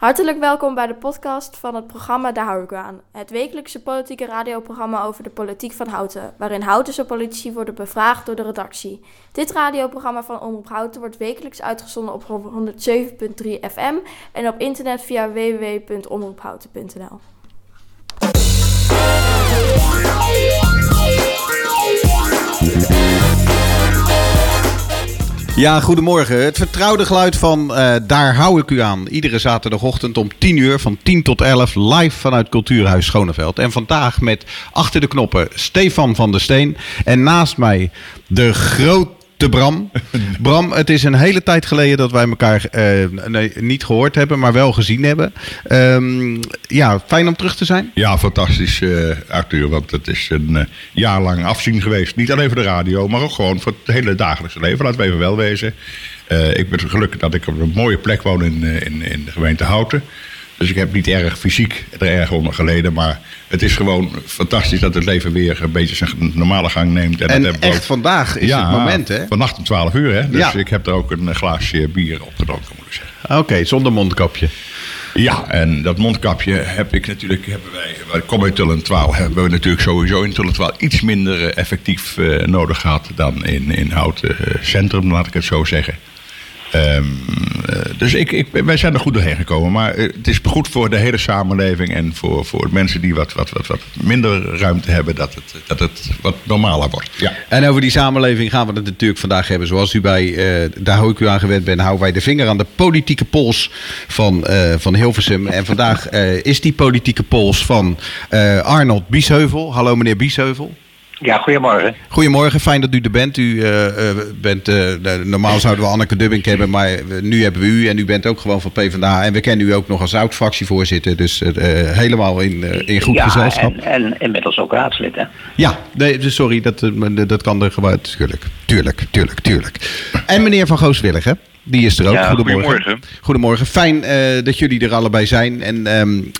Hartelijk welkom bij de podcast van het programma Daar hou. Het wekelijkse politieke radioprogramma over de politiek van Houten, waarin Houtense politici worden bevraagd door de redactie. Dit radioprogramma van Omroep Houten wordt wekelijks uitgezonden op 107.3 FM en op internet via www.omroephouten.nl. goedemorgen. Het vertrouwde geluid van uh, Daar hou ik u aan. Iedere zaterdagochtend om 10 uur van 10 tot 11 live vanuit Cultuurhuis Schoneveld. En vandaag met achter de knoppen Stefan van der Steen. En naast mij de grote de Bram. Bram, het is een hele tijd geleden dat wij elkaar uh, nee, niet gehoord hebben, maar wel gezien hebben. Um, ja, fijn om terug te zijn. Ja, fantastisch, uh, Arthur. Want het is een uh, jaar lang afzien geweest. Niet alleen voor de radio, maar ook gewoon voor het hele dagelijkse leven. Laten we even wel wezen. ik ben gelukkig dat ik op een mooie plek woon in, in, in de gemeente Houten. Dus ik heb niet erg fysiek er erg onder geleden. Maar het is gewoon fantastisch dat het leven weer een beetje zijn normale gang neemt. En, en echt vandaag is het moment, hè? Vannacht om 12 uur, hè? Dus ik heb er ook een glaasje bier op gedronken, moet ik zeggen. Oké, zonder mondkapje. Ja, en dat mondkapje heb ik natuurlijk, hebben wij, wij komen in Tullentwaal, hebben we natuurlijk sowieso in Tullentwaal iets minder eh, effectief uh, nodig gehad dan in, in Houten uh, Centrum, laat ik het zo zeggen. Um, dus ik, ik, wij zijn er goed doorheen gekomen. Maar het is goed voor de hele samenleving en voor, voor mensen die wat, wat, wat, minder ruimte hebben, dat het, dat het wat normaler wordt. Ja. En over die samenleving gaan we het natuurlijk vandaag hebben. Zoals u bij, uh, daar hou ik u aan gewend houden wij de vinger aan de politieke pols van, van Hilversum. En vandaag is die politieke pols van Arnold Biesheuvel. Hallo meneer Biesheuvel. Ja, goedemorgen. Goedemorgen, fijn dat u er bent. U uh, bent, uh, normaal zouden we Anneke Dubbing hebben, maar nu hebben we u en u bent ook gewoon van PvdA. En we kennen u ook nog als oud-fractievoorzitter, dus uh, helemaal in, in goed ja, gezelschap. En, en inmiddels ook raadslid, hè? Ja, nee, dus sorry, dat, dat kan er gewoon. Tuurlijk, tuurlijk, tuurlijk, tuurlijk. En meneer Van Gooswillig, hè? Die is er ook. Ja, goedemorgen. goedemorgen. Goedemorgen. Fijn uh, dat jullie er allebei zijn. En um, uh,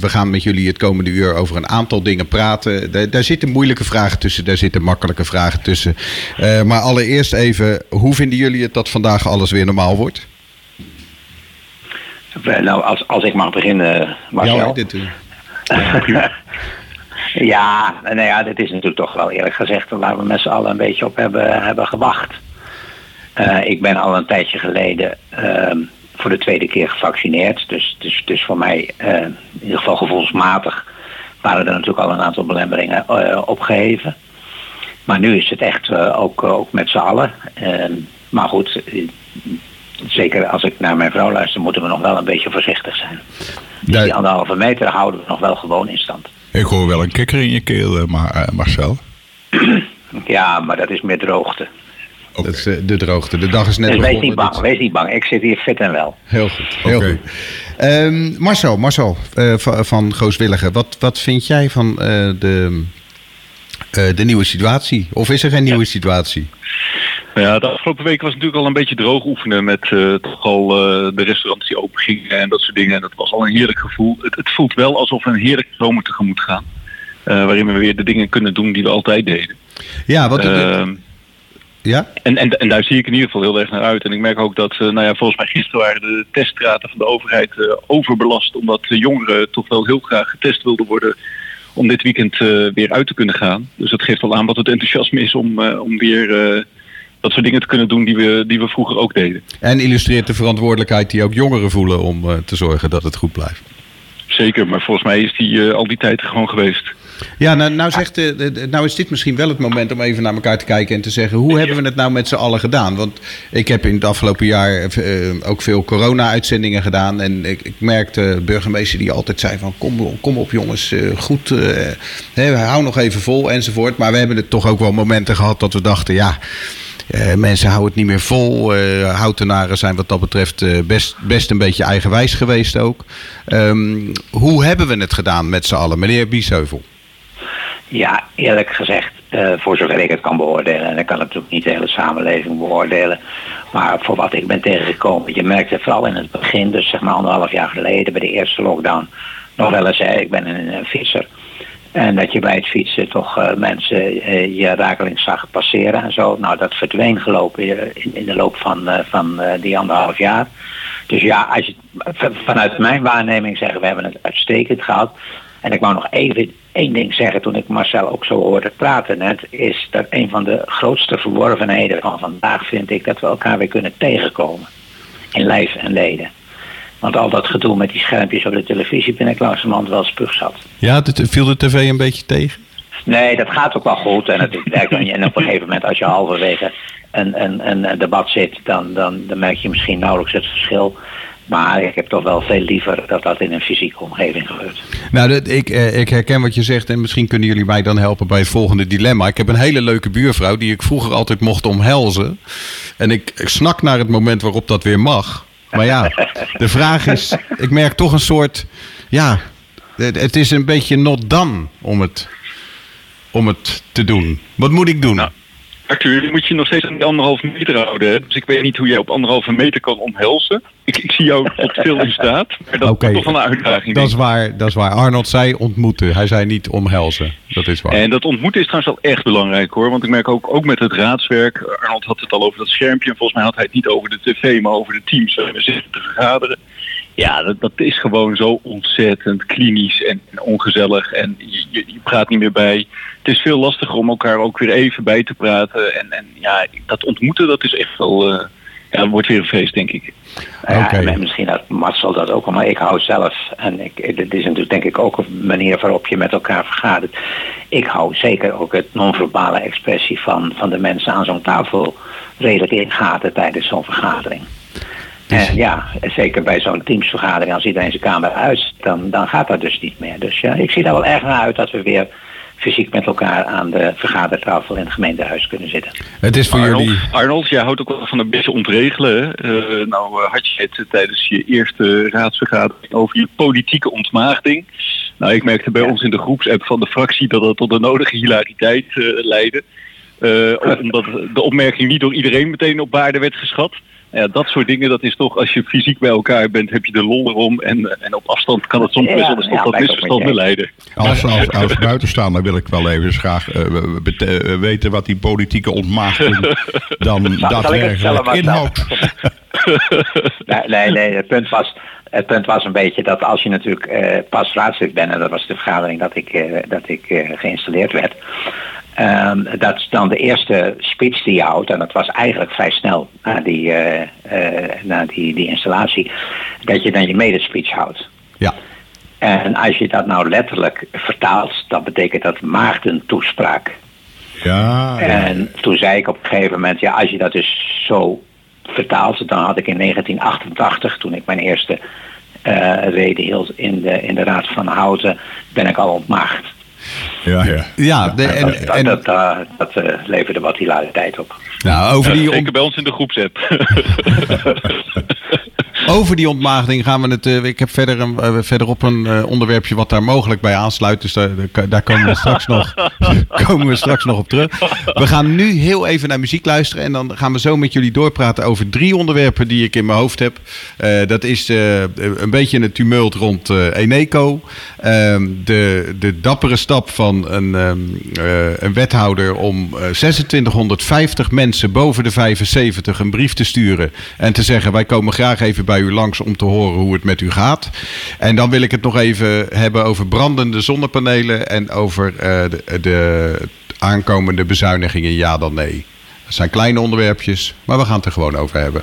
we gaan met jullie het komende uur over een aantal dingen praten. Da daar zitten moeilijke vragen tussen, daar zitten makkelijke vragen tussen. Uh, maar allereerst even, hoe vinden jullie het dat vandaag alles weer normaal wordt? Nou, als, als ik mag beginnen, Marcel. Ja, dit, ja, nou ja, dit is natuurlijk toch wel eerlijk gezegd, waar we met z'n allen een beetje op hebben, hebben gewacht. Uh, ik ben al een tijdje geleden uh, voor de tweede keer gevaccineerd. Dus, dus, dus voor mij, uh, in ieder geval gevoelsmatig, waren er natuurlijk al een aantal belemmeringen uh, opgeheven. Maar nu is het echt ook, ook met z'n allen. Ehm, maar goed, zeker als ik naar mijn vrouw luister, moeten we nog wel een beetje voorzichtig zijn. Dus die anderhalve meter houden we nog wel gewoon in stand. Ik hoor wel een kikker in je keel, maar, Marcel. ja, maar dat is meer droogte. Okay. Dat is uh, de droogte. De dag is net dus begonnen. wees niet bang, wees niet bang. Ik zit hier fit en wel. Heel goed. Heel okay. goed. Um, Marcel, Marcel uh, van, Gooswilligen. Wat, wat vind jij van uh, de, de nieuwe situatie? Of is er geen nieuwe situatie? Ja, de afgelopen week was natuurlijk al een beetje droog oefenen met toch al de restaurants die open gingen en dat soort dingen. En dat was al een heerlijk gevoel. Het, het voelt wel alsof we een heerlijk zomer tegemoet gaan. waarin we weer de dingen kunnen doen die we altijd deden. Ja, wat... Ja? En, en, en daar zie ik in ieder geval heel erg naar uit. En ik merk ook dat, uh, nou ja, volgens mij gisteren waren de teststraten van de overheid uh, overbelast. Omdat de jongeren toch wel heel graag getest wilden worden om dit weekend uh, weer uit te kunnen gaan. Dus dat geeft al aan wat het enthousiasme is om, om weer dat soort dingen te kunnen doen die we, die we vroeger ook deden. En illustreert de verantwoordelijkheid die ook jongeren voelen om te zorgen dat het goed blijft. Zeker, maar volgens mij is die al die tijd gewoon geweest. Ja, nou, nou, zegt, nou is dit misschien wel het moment om even naar elkaar te kijken en te zeggen: hoe hebben we het nou met z'n allen gedaan? Want ik heb in het afgelopen jaar uh, ook veel corona-uitzendingen gedaan. En ik, ik merkte burgemeester die altijd zei: van kom, kom op jongens, uh, goed, hè, hou nog even vol enzovoort. Maar we hebben het toch ook wel momenten gehad dat we dachten: ja. Uh, mensen houden het niet meer vol. Uh, houtenaren zijn wat dat betreft uh, best, best een beetje eigenwijs geweest ook. Um, hoe hebben we het gedaan met z'n allen? Meneer Biesheuvel. Ja, eerlijk gezegd, uh, voor zover ik het kan beoordelen, en ik kan natuurlijk niet de hele samenleving beoordelen, maar voor wat ik ben tegengekomen, je merkte vooral in het begin, dus zeg maar anderhalf jaar geleden, bij de eerste lockdown, nog wel eens, ik ben een, fietser, en dat je bij het fietsen toch uh, mensen uh, je rakelings zag passeren en zo. Nou, dat verdween gelopen in, in de loop van, van die anderhalf jaar. Dus ja, als je, vanuit mijn waarneming zeggen we hebben het uitstekend gehad. En ik wou nog even één ding zeggen toen ik Marcel ook zo hoorde praten net. Is dat een van de grootste verworvenheden van vandaag vind ik dat we elkaar weer kunnen tegenkomen. In lijf en leden. Want al dat gedoe met die schermpjes op de televisie ben ik langzamerhand wel spug zat. Ja, viel de tv een beetje tegen? Nee, dat gaat ook wel goed. En het werkt en op een gegeven moment als je halverwege een, een, een debat zit, dan, dan, dan merk je misschien nauwelijks het verschil. Maar ik heb toch wel veel liever dat dat in een fysieke omgeving gebeurt. Nou, ik, eh, ik herken wat je zegt en misschien kunnen jullie mij dan helpen bij het volgende dilemma. Ik heb een hele leuke buurvrouw die ik vroeger altijd mocht omhelzen. En ik snak naar het moment waarop dat weer mag. Maar ja, de vraag is, ik merk toch een soort, ja, het is een beetje not done om het, om het te doen. Wat moet ik doen? Nou, Arthur, je moet je nog steeds aan die anderhalve meter houden. Dus ik weet niet hoe jij op anderhalve meter kan omhelzen. Ik, ik zie jou tot veel in staat. Maar dat is toch een uitdaging. Dat is, waar, dat is waar. Arnold zei ontmoeten. Hij zei niet omhelzen. Dat is waar. En dat ontmoeten is trouwens wel echt belangrijk hoor. Want ik merk ook, ook met het raadswerk. Arnold had het al over dat schermpje. En volgens mij had hij het niet over de tv, maar over de teams. We zitten te vergaderen. Ja, dat, dat is gewoon zo ontzettend klinisch en, ongezellig. En je, je, je, praat niet meer bij. Het is veel lastiger om elkaar ook weer even bij te praten. En, en ja, dat ontmoeten, dat is echt wel... Uh, ja, wordt weer een feest, denk ik. Ja, en misschien had Marcel dat ook al, maar ik hou zelf, en ik, dit is natuurlijk denk ik ook een manier waarop je met elkaar vergadert. Ik hou zeker ook het non-verbale expressie van, van de mensen aan zo'n tafel redelijk in gaten tijdens zo'n vergadering. Dus- en ja, zeker bij zo'n teamsvergadering, als iedereen zijn kamer uit, dan, dan gaat dat dus niet meer. Dus ja, ik zie daar wel erg naar uit dat we weer fysiek met elkaar aan de vergadertafel in het gemeentehuis kunnen zitten. Het is voor Arnold, jullie... Arnold, jij houdt ook wel van een beetje ontregelen. Uh, nou had je het tijdens je eerste raadsvergadering over je politieke ontmaagding. Nou, ik merkte bij ons in de groepsapp van de fractie dat dat tot de nodige hilariteit uh, leidde. omdat de opmerking niet door iedereen meteen op waarde werd geschat ja, dat soort dingen, dat is toch, als je fysiek bij elkaar bent, heb je de lol erom. En, en op afstand kan het soms best wel eens tot dat misverstand leiden. Als, als, als buitenstaander wil ik wel even graag uh, weten wat die politieke ontmaagding dan daadwerkelijk inhoudt. nee, nee, nee, het punt was... Het punt was een beetje dat als je natuurlijk uh, pas raadslid bent, en dat was de vergadering dat ik, uh, dat ik uh, geïnstalleerd werd, Um, dat is dan de eerste speech die je houdt. En dat was eigenlijk vrij snel na die, uh, uh, na die, die installatie. Dat je dan je medespeech houdt. Ja. En als je dat nou letterlijk vertaalt, dan betekent dat Maarten toespraak. Ja, En toen zei ik op een gegeven moment, ja, als je dat dus zo vertaalt, dan had ik in 1988, toen ik mijn eerste uh, reden hield in de, in de Raad van Houten, ben ik al ontmaagd. Ja, ja. ja de, en, dat, en, dat, uh, dat uh, leverde wat hilariteit op. Nou, over die ja, zeker bij ons in de groepsapp. Over die ontmaagding gaan we het. Uh, ik heb verder een, uh, verderop een uh, onderwerpje wat daar mogelijk bij aansluit. Dus daar, daar komen, we straks nog, komen we straks nog op terug. We gaan nu heel even naar muziek luisteren. En dan gaan we zo met jullie doorpraten over drie onderwerpen die ik in mijn hoofd heb. dat is een beetje het tumult rond Eneco. Ehm, de, de dappere stap van een, um, een wethouder om 2650 mensen boven de 75 een brief te sturen. En te zeggen: wij komen graag even bij u langs om te horen hoe het met u gaat. En dan wil ik het nog even hebben over brandende zonnepanelen en over uh, de, de aankomende bezuinigingen, ja dan nee. Dat zijn kleine onderwerpjes, maar we gaan het er gewoon over hebben.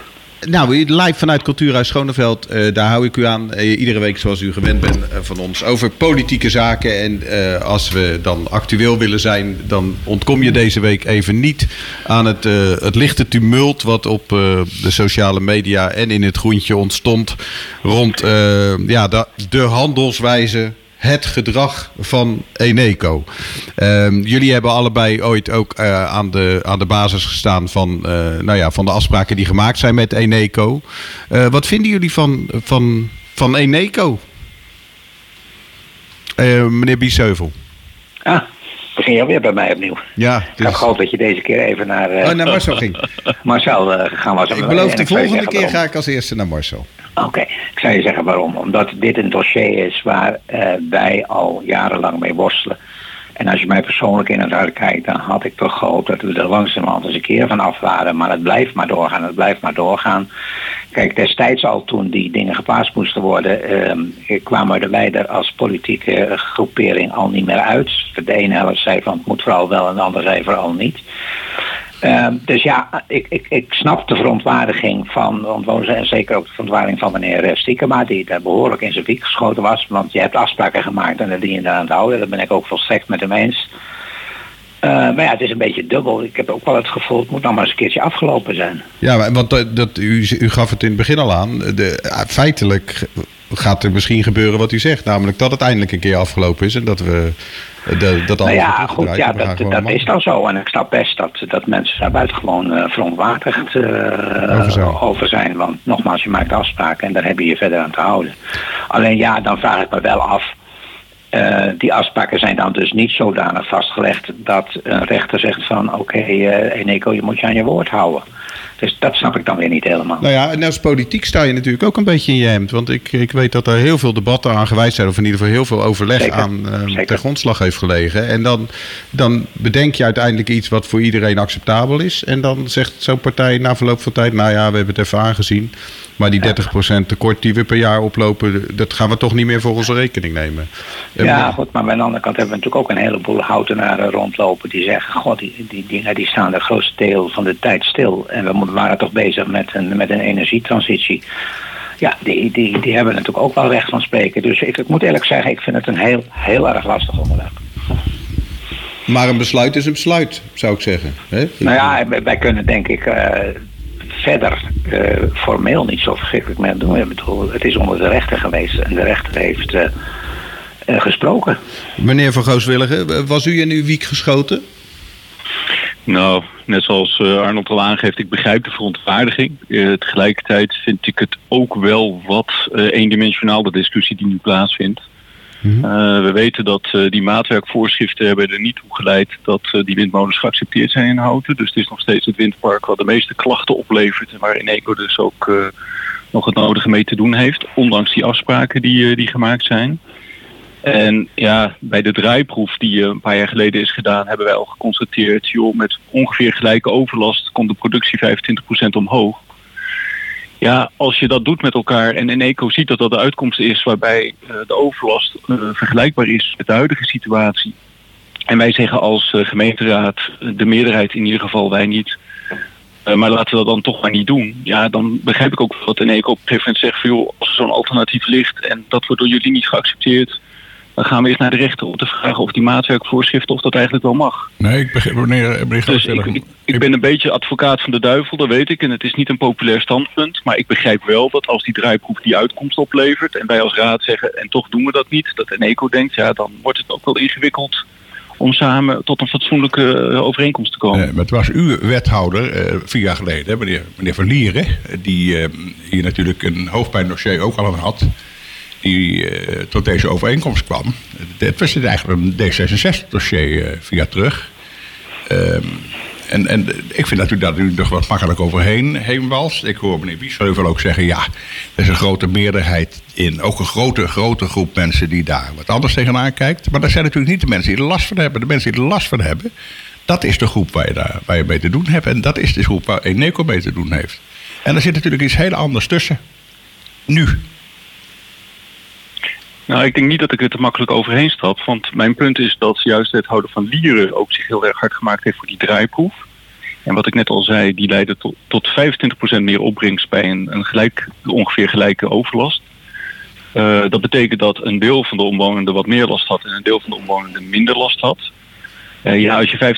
Nou, live vanuit Cultuurhuis Schoneveld, uh, daar hou ik u aan. Uh, iedere week zoals u gewend bent uh, van ons over politieke zaken. En als we dan actueel willen zijn, dan ontkom je deze week even niet aan het, het lichte tumult wat op de sociale media en in het groentje ontstond rond ja, de, de handelswijze het gedrag van Eneco. Um, jullie hebben allebei ooit ook uh, aan, de, aan de basis gestaan van, uh, nou ja, van de afspraken die gemaakt zijn met Eneco. Uh, wat vinden jullie van, van, van Eneco? meneer Biesheuvel. Ah, begin je alweer bij mij opnieuw. Ja, dus... Ik heb gehoopt dat je deze keer even naar... oh, naar Marcel ging. Marcel gaan was. Ik beloof de volgende keer ga ik als eerste naar Marcel. Oké, ik zou je zeggen waarom. Omdat dit een dossier is waar uh, wij al jarenlang mee worstelen. En als je mij persoonlijk in het hart kijkt, dan had ik toch gehoopt dat we er langzamerhand eens een keer van af waren. Maar het blijft maar doorgaan, het blijft maar doorgaan. Kijk, destijds al toen die dingen geplaatst moesten worden, eh, kwamen we er wij als politieke groepering al niet meer uit. De ene helft zei van het moet vooral wel en de andere zei vooral niet. Uh, dus ja, ik, ik, ik snap de verontwaardiging van, en zeker ook de verontwaardiging van meneer Stiekema, die daar behoorlijk in zijn wiek geschoten was. Want je hebt afspraken gemaakt en daar dien je aan te houden. Dat ben ik ook volstrekt met hem eens. Uh, maar ja, het is een beetje dubbel. Ik heb ook wel het gevoel, het moet nog maar eens een keertje afgelopen zijn. Ja, want dat, dat, u, u gaf het in het begin al aan. De, feitelijk gaat er misschien gebeuren wat u zegt. Namelijk dat het eindelijk een keer afgelopen is en dat we de, dat nou ja, goed, ja, dat, dat is dan zo. En ik snap best dat, dat mensen daar buitengewoon uh, verontwaardigd uh, over, zijn. Want nogmaals, je maakt afspraken en daar heb je je verder aan te houden. Alleen ja, dan vraag ik me wel af. Uh, die afspraken zijn dan dus niet zodanig vastgelegd dat een rechter zegt van oké, okay, Eneco, je moet je aan je woord houden. Dus dat snap ik dan weer niet helemaal. Nou ja, en als politiek sta je natuurlijk ook een beetje in je hemd. Want ik, ik weet dat er heel veel debatten aan gewijd zijn. Of in ieder geval heel veel overleg aan uh, ter grondslag heeft gelegen. En dan, dan bedenk je uiteindelijk iets wat voor iedereen acceptabel is. En dan zegt zo'n partij na verloop van tijd... nou ja, we hebben het even aangezien. Maar die 30% tekort die we per jaar oplopen, dat gaan we toch niet meer voor onze rekening nemen. Ja, goed, maar aan de andere kant hebben we natuurlijk ook een heleboel houtenaren rondlopen die zeggen, god, die, die dingen die staan de grootste deel van de tijd stil. En we waren toch bezig met een, met een energietransitie. Ja, die, die, die hebben natuurlijk ook wel recht van spreken. Dus ik, ik moet eerlijk zeggen, ik vind het een heel, heel erg lastig onderwerp. Maar een besluit is een besluit, zou ik zeggen. Nou ja, wij kunnen denk ik uh, verder uh, formeel niet zo verschrikkelijk meer doen. Ik bedoel, het is onder de rechter geweest en de rechter heeft uh, gesproken. Meneer Van Gooswilligen, was u in uw wiek geschoten? Nou, net zoals Arnold al aangeeft, ik begrijp de verontwaardiging. Uh, tegelijkertijd vind ik het ook wel wat uh, eendimensionaal, de discussie die nu plaatsvindt. Mm -hmm. we weten dat die maatwerkvoorschriften hebben er niet toe geleid dat die windmolens geaccepteerd zijn in Houten. Dus het is nog steeds het windpark wat de meeste klachten oplevert en waar Eneco dus ook nog het nodige mee te doen heeft, ondanks die afspraken die, die gemaakt zijn. En ja, bij de draaiproef die een paar jaar geleden is gedaan, hebben wij al geconstateerd, joh, met ongeveer gelijke overlast komt de productie 25% omhoog. Ja, als je dat doet met elkaar en Eneco ziet dat dat de uitkomst is waarbij uh, de overlast uh, vergelijkbaar is met de huidige situatie. En wij zeggen als gemeenteraad, de meerderheid in ieder geval, wij niet. maar laten we dat dan toch maar niet doen. Ja, dan begrijp ik ook dat Eneco op een gegeven moment zegt joh, als er zo'n alternatief ligt en dat wordt door jullie niet geaccepteerd, dan gaan we eerst naar de rechter om te vragen of die maatwerkvoorschriften of dat eigenlijk wel mag. Nee, ik begrijp wanneer meneer dus ik, ik, ik, ben een beetje advocaat van de duivel, dat weet ik. En het is niet een populair standpunt. Maar ik begrijp wel dat als die draaiproef die uitkomst oplevert en wij als raad zeggen en toch doen we dat niet, dat een eco denkt, ja dan wordt het ook wel ingewikkeld om samen tot een fatsoenlijke eh, overeenkomst te komen. Nee, maar het was uw wethouder uh, vier jaar geleden, meneer, meneer Van Lieren, die uh, hier natuurlijk een hoofdpijndossier ook al aan had die uh, tot deze overeenkomst kwam. Het was eigenlijk een D66-dossier uh, via terug. Um, en, en ik vind dat u daar nu nog wat makkelijk overheen heen walst. Ik hoor meneer Biesheuvel ook zeggen... ja, er is een grote meerderheid in. Ook een grote, grote groep mensen die daar wat anders tegenaan kijkt. Maar dat zijn natuurlijk niet de mensen die er last van hebben. De mensen die er last van hebben... dat is de groep waar je, daar, waar je mee te doen hebt. En dat is de groep waar Eneco mee te doen heeft. En er zit natuurlijk iets heel anders tussen. Nu. Nou, ik denk niet dat ik er te makkelijk overheen stap. Want mijn punt is dat juist het houden van lieren ook zich heel erg hard gemaakt heeft voor die draaiproef. En wat ik net al zei, die leidde tot, tot 25% meer opbrengst bij een, een gelijk, ongeveer gelijke overlast. Uh, dat betekent dat een deel van de omwonenden wat meer last had en een deel van de omwonenden minder last had. Uh, ja, als je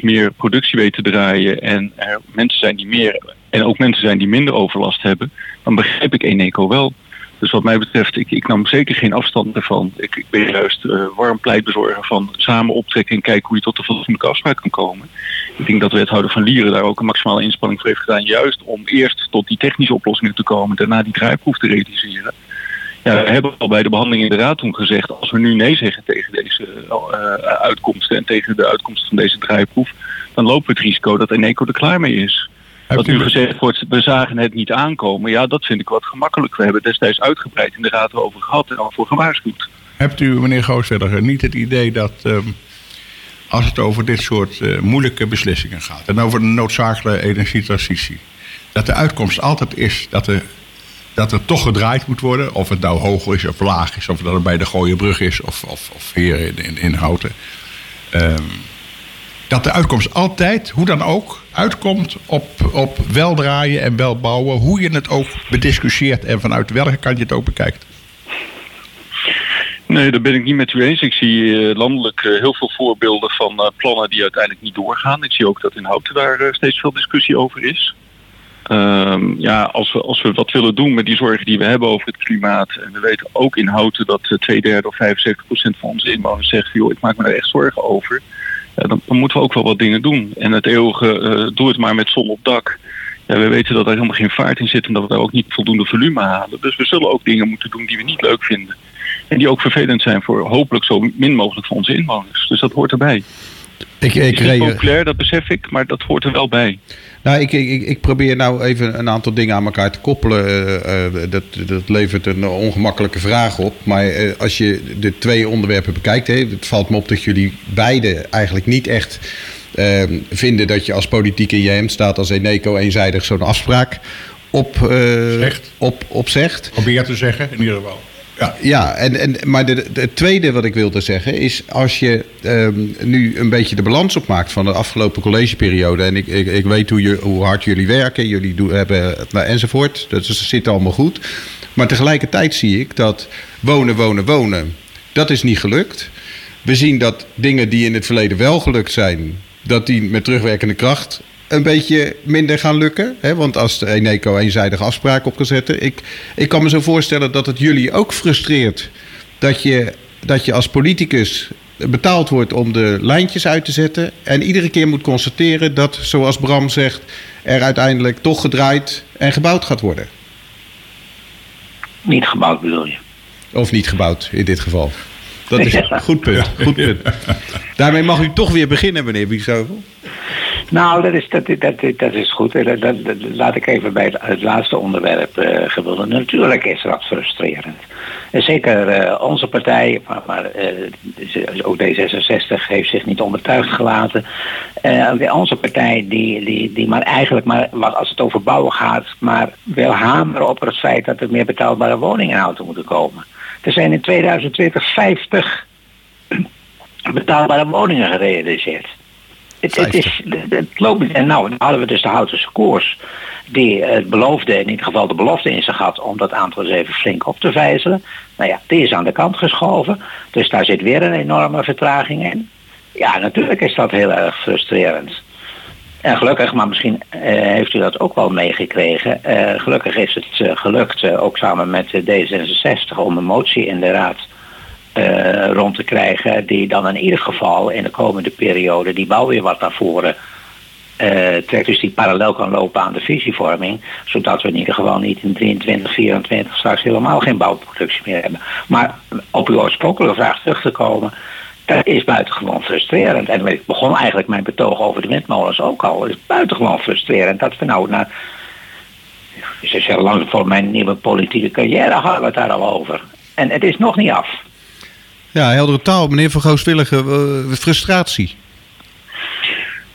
25% meer productie weet te draaien en er mensen zijn die meer en ook mensen zijn die minder overlast hebben, dan begrijp ik Eneco wel. Dus wat mij betreft, ik, ik nam zeker geen afstand ervan. Ik, ik ben juist uh, warm pleitbezorger van samen optrekken en kijken hoe je tot de fatsoenlijke afspraak kan komen. Ik denk dat wethouder van Lieren daar ook een maximale inspanning voor heeft gedaan. Juist om eerst tot die technische oplossingen te komen, daarna die draaiproef te realiseren. Ja, we hebben al bij de behandeling in de raad toen gezegd, als we nu nee zeggen tegen deze uh, uitkomsten en tegen de uitkomsten van deze draaiproef, dan lopen we het risico dat Eneco er klaar mee is. Dat nu gezegd wordt, we zagen het niet aankomen. Ja, dat vind ik wat gemakkelijk. We hebben destijds uitgebreid in de raad over gehad en al voor gewaarschuwd. Hebt u, meneer Gooswedder, niet het idee dat... Um, als het over dit soort uh, moeilijke beslissingen gaat. En over de noodzakelijke energietransitie. Dat de uitkomst altijd is dat er, dat er toch gedraaid moet worden. Of het nou hoog is of laag is. Of dat het bij de Gooie Brug is of, of, of hier in, in, in Houten. Um, dat de uitkomst altijd, hoe dan ook, uitkomt op, op weldraaien en welbouwen. Hoe je het ook bediscussieert en vanuit welke kant je het ook bekijkt. Nee, daar ben ik niet met u eens. Ik zie eh, landelijk eh, heel veel voorbeelden van eh, plannen die uiteindelijk niet doorgaan. Ik zie ook dat in Houten daar steeds veel discussie over is. Um, ja, als we, als we wat willen doen met die zorgen die we hebben over het klimaat. En we weten ook in Houten dat twee derde of 75 procent van onze inwoners zegt... joh, ik maak me daar echt zorgen over dan, dan, moeten we ook wel wat dingen doen. En het eeuwige, uh, doe het maar met zon op dak. We weten dat er helemaal geen vaart in zit en dat we daar ook niet voldoende volume halen. Dus we zullen ook dingen moeten doen die we niet leuk vinden. En die ook vervelend zijn voor hopelijk zo min mogelijk voor onze inwoners. Dus dat hoort erbij. Ik, ik het is populair, dat besef ik, maar dat hoort er wel bij. Nou, ik, ik, ik probeer nou even een aantal dingen aan elkaar te koppelen. Uh, uh, dat, dat levert een ongemakkelijke vraag op. Maar uh, als je de twee onderwerpen bekijkt, hè, het valt me op dat jullie beide eigenlijk niet echt ehm, vinden dat je als politiek in je hem staat als Eneco eenzijdig zo'n afspraak op, zegt. op, op zegt. Probeer te zeggen, in ieder geval. Ja, ja en, en, maar het tweede wat ik wilde zeggen is... als je um, nu een beetje de balans opmaakt van de afgelopen collegeperiode... en ik, ik, ik weet hoe, je, hoe hard jullie werken, jullie doen, hebben, nou, enzovoort. Dus dat zit allemaal goed. Maar tegelijkertijd zie ik dat wonen, wonen, wonen... dat is niet gelukt. We zien dat dingen die in het verleden wel gelukt zijn... dat die met terugwerkende kracht een beetje minder gaan lukken. Hè? Want als de Eneco eenzijdige afspraak opgezet. Ik, ik kan me zo voorstellen dat het jullie ook frustreert dat je, dat je als politicus betaald wordt om de lijntjes uit te zetten. En iedere keer moet constateren dat, zoals Bram zegt, er uiteindelijk toch gedraaid en gebouwd gaat worden. Niet gebouwd bedoel je? Of niet gebouwd in dit geval. Dat is een goed punt. Goed punt. Daarmee mag u toch weer beginnen, meneer Biesheuvel. Nou, dat is, dat, dat, dat is goed. Laat ik even bij het, laatste onderwerp uh. Natuurlijk is dat frustrerend. En zeker uh, onze partij, maar, maar uh, ook D66 heeft zich niet onbetuigd gelaten. onze partij die, die, die maar eigenlijk, maar, als het over bouwen gaat, maar wil hameren op het feit dat er meer betaalbare woningen in auto moeten komen. Er zijn in 2020 50 betaalbare woningen gerealiseerd. Het, het, is, het loopt, en nou, dan hadden we dus de Houtense koers. Die het beloofde, in ieder geval de belofte in zich had om dat aantal eens even flink op te vijzelen. Nou ja, die is aan de kant geschoven. Dus daar zit weer een enorme vertraging in. Ja, natuurlijk is dat heel erg frustrerend. En gelukkig, maar misschien uh, heeft u dat ook wel meegekregen. Uh, gelukkig is het uh, gelukt, ook samen met D66, om een motie in de raad uh, rond te krijgen. Die dan in ieder geval in de komende periode die bouw weer wat naar voren uh, trekt. Dus die parallel kan lopen aan de visievorming. Zodat we in ieder geval niet in 23, 24 straks helemaal geen bouwproductie meer hebben. Maar op uw oorspronkelijke vraag terug te komen. Dat is buitengewoon frustrerend. En ik begon eigenlijk mijn betoog over de windmolens ook al. Het is buitengewoon frustrerend dat we nou na... Ze zeggen lang voor mijn nieuwe politieke carrière hadden we het daar al over. En het is nog niet af. Ja, heldere taal. Meneer Van Gooswillige, uh, frustratie.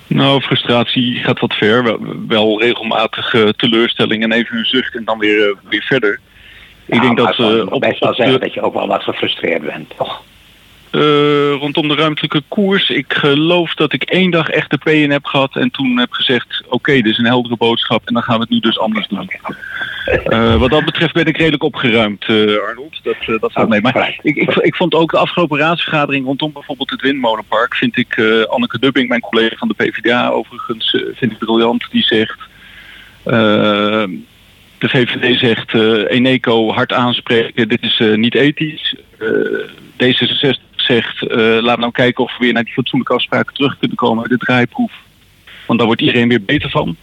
Nou, frustratie gaat wat ver. Wel, wel regelmatig uh, teleurstelling en even een zucht en dan weer, uh, weer verder. ik denk dat... Uh, op, best wel zeggen dat je ook wel wat gefrustreerd bent, toch? Uh, rondom de ruimtelijke koers. Ik geloof dat ik één dag echt de P in heb gehad en toen heb gezegd: oké, okay, dit is een heldere boodschap en dan gaan we het nu dus anders doen. Uh, wat dat betreft ben ik redelijk opgeruimd, uh, Arnold. Dat, dat valt mee. Maar ik, ik, ik, vond ook de afgelopen raadsvergadering rondom bijvoorbeeld het Windmolenpark. Vind ik Anneke Dubbing, mijn collega van de PvdA overigens, vind ik briljant. Die zegt. de VVD zegt Eneco hard aanspreken, dit is niet ethisch. D66 zegt, uh, laat nou kijken of we weer naar die fatsoenlijke afspraken terug kunnen komen uit de draaiproef. Want daar wordt iedereen weer beter van.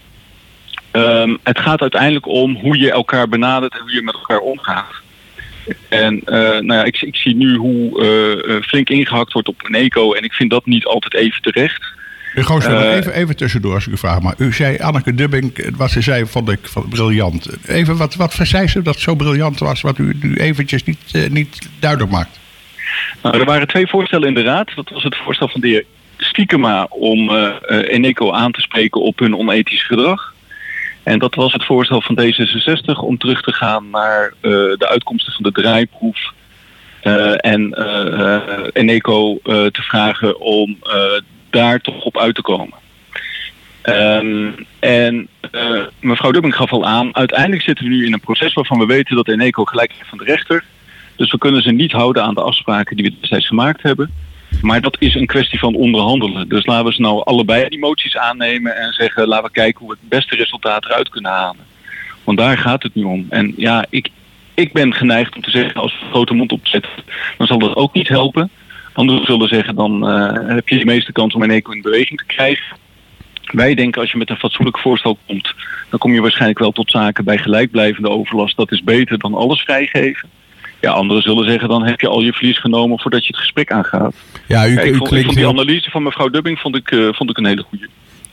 Um, het gaat uiteindelijk om hoe je elkaar benadert en hoe je met elkaar omgaat. En uh, nou ja, ik, ik, zie nu hoe uh, flink ingehakt wordt op een eco en ik vind dat niet altijd even terecht. Goos, uh, even, even tussendoor als ik u vraag. Maar u zei Anneke Dubbing, wat ze zei vond ik van, briljant. Even, wat, wat zei ze dat zo briljant was, wat u nu eventjes niet, niet duidelijk maakt? Nou, er waren twee voorstellen in de raad. Dat was het voorstel van de heer stiekema om Eneco aan te spreken op hun onethisch gedrag. En dat was het voorstel van D66 om terug te gaan naar de uitkomsten van de draaiproef. en Eneco te vragen om daar toch op uit te komen. Um, en mevrouw Dubbing gaf al aan, uiteindelijk zitten we nu in een proces waarvan we weten dat Eneco gelijk heeft van de rechter. Dus we kunnen ze niet houden aan de afspraken die we destijds gemaakt hebben. Maar dat is een kwestie van onderhandelen. Dus laten we ze nou allebei die moties aannemen en zeggen laten we kijken hoe we het beste resultaat eruit kunnen halen. Want daar gaat het nu om. En ja, ik, ik ben geneigd om te zeggen als we een grote mond opzetten, dan zal dat ook niet helpen. Anderen zullen zeggen dan uh, heb je de meeste kans om Eneco in beweging te krijgen. Wij denken als je met een fatsoenlijk voorstel komt, dan kom je waarschijnlijk wel tot zaken bij gelijkblijvende overlast. Dat is beter dan alles vrijgeven. Ja, anderen zullen zeggen, dan heb je al je verlies genomen voordat je het gesprek aangaat. Ja, u, ik, vond, vond die analyse van mevrouw Dubbing vond ik, uh, vond ik een hele goede.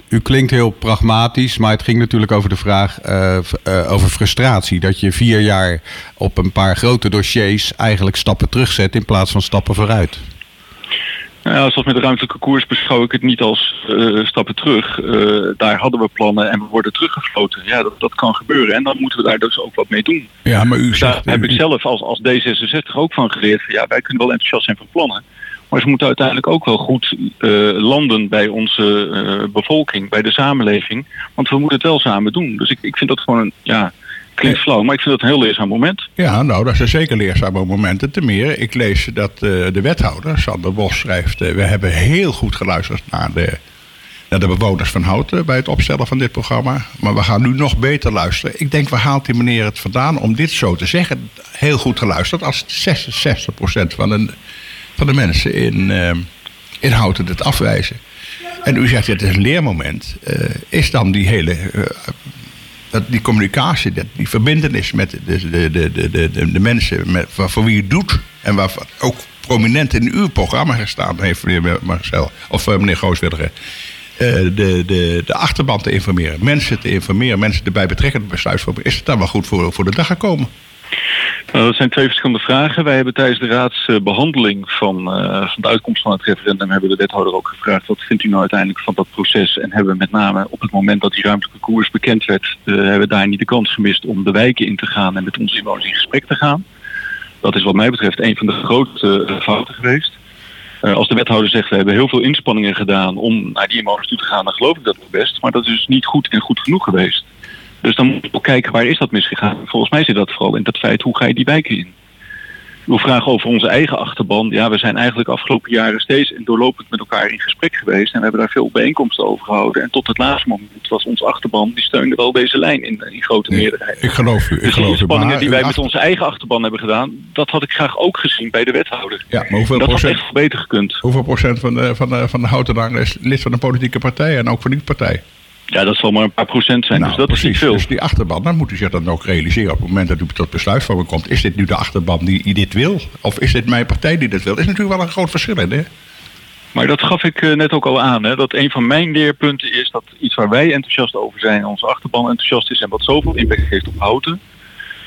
U klinkt heel pragmatisch, maar het ging natuurlijk over de vraag uh, uh, over frustratie. Dat je vier jaar op een paar grote dossiers eigenlijk stappen terugzet in plaats van stappen vooruit. Nou ja, zoals met de ruimtelijke koers beschouw ik het niet als uh, stappen terug. Uh, daar hadden we plannen en we worden teruggefloten. Ja, dat, dat kan gebeuren en dan moeten we daar dus ook wat mee doen. Ja, maar u zegt, daar heb ik zelf als, als D66 ook van geleerd. Van, ja, wij kunnen wel enthousiast zijn van plannen. Maar ze moeten uiteindelijk ook wel goed uh, landen bij onze bevolking, bij de samenleving. Want we moeten het wel samen doen. Dus ik, ik vind dat gewoon een, ja, Klinkt flauw, maar ik vind dat een heel leerzaam moment. Ja, nou, dat zijn zeker leerzame momenten. Ten meer, ik lees dat uh, de wethouder, Sander Bos, schrijft... Uh, we hebben heel goed geluisterd naar de, naar de bewoners van Houten... bij het opstellen van dit programma. Maar we gaan nu nog beter luisteren. Ik denk, waar haalt die meneer het vandaan om dit zo te zeggen? Heel goed geluisterd, als 66% van de, van de mensen in, uh, in Houten het afwijzen. En u zegt, het is een leermoment. is dan die hele dat die communicatie, dat die verbindenis met de, de, de, de, de, mensen met, voor wie je doet. En waar ook prominent in uw programma gestaan heeft, meneer Marcel, of uh, meneer Gooswilliger. Uh, de, de, de achterban te informeren, mensen te informeren, mensen erbij betrekken besluitvorming. Is het dan wel goed voor, voor de dag gekomen? Nou, dat zijn twee verschillende vragen. Wij hebben tijdens de raadsbehandeling van, uh, van de uitkomst van het referendum hebben de wethouder ook gevraagd wat vindt u nou uiteindelijk van dat proces en hebben we met name op het moment dat die ruimtelijke koers bekend werd, uh, hebben daar niet de kans gemist om de wijken in te gaan en met onze inwoners in gesprek te gaan. Dat is wat mij betreft een van de grootste uh, fouten geweest. als de wethouder zegt we hebben heel veel inspanningen gedaan om naar die inwoners toe te gaan, dan geloof ik dat best. Maar dat is dus niet goed en goed genoeg geweest. Dus dan moet je ook kijken waar is dat misgegaan. Volgens mij zit dat vooral in dat feit hoe ga je die wijken in. We vragen over onze eigen achterban. Ja, we zijn eigenlijk afgelopen jaren steeds doorlopend met elkaar in gesprek geweest. En we hebben daar veel bijeenkomsten over gehouden. En tot het laatste moment was ons achterban, die steunde wel deze lijn in, in grote meerderheid. Ik geloof u. Ik dus geloof de spanningen die wij met onze eigen achterban hebben gedaan, dat had ik graag ook gezien bij de wethouder. Ja, maar hoeveel dat procent, had echt beter gekund. Hoeveel procent van de, van de, van de houten is lid van een politieke partij en ook van die partij? Ja, dat zal maar een paar procent zijn, dus nou, dat precies. is niet veel. Dus die achterban, dan moet u zich dan ook realiseren op het moment dat u tot besluitvorming komt. Is dit nu de achterban die dit wil? Of is dit mijn partij die dit wil? is natuurlijk wel een groot verschil in, hè? Maar dat gaf ik eh, net ook al aan. Hè, dat een van mijn leerpunten is dat iets waar wij enthousiast over zijn, onze achterban enthousiast is en wat zoveel impact heeft op houten,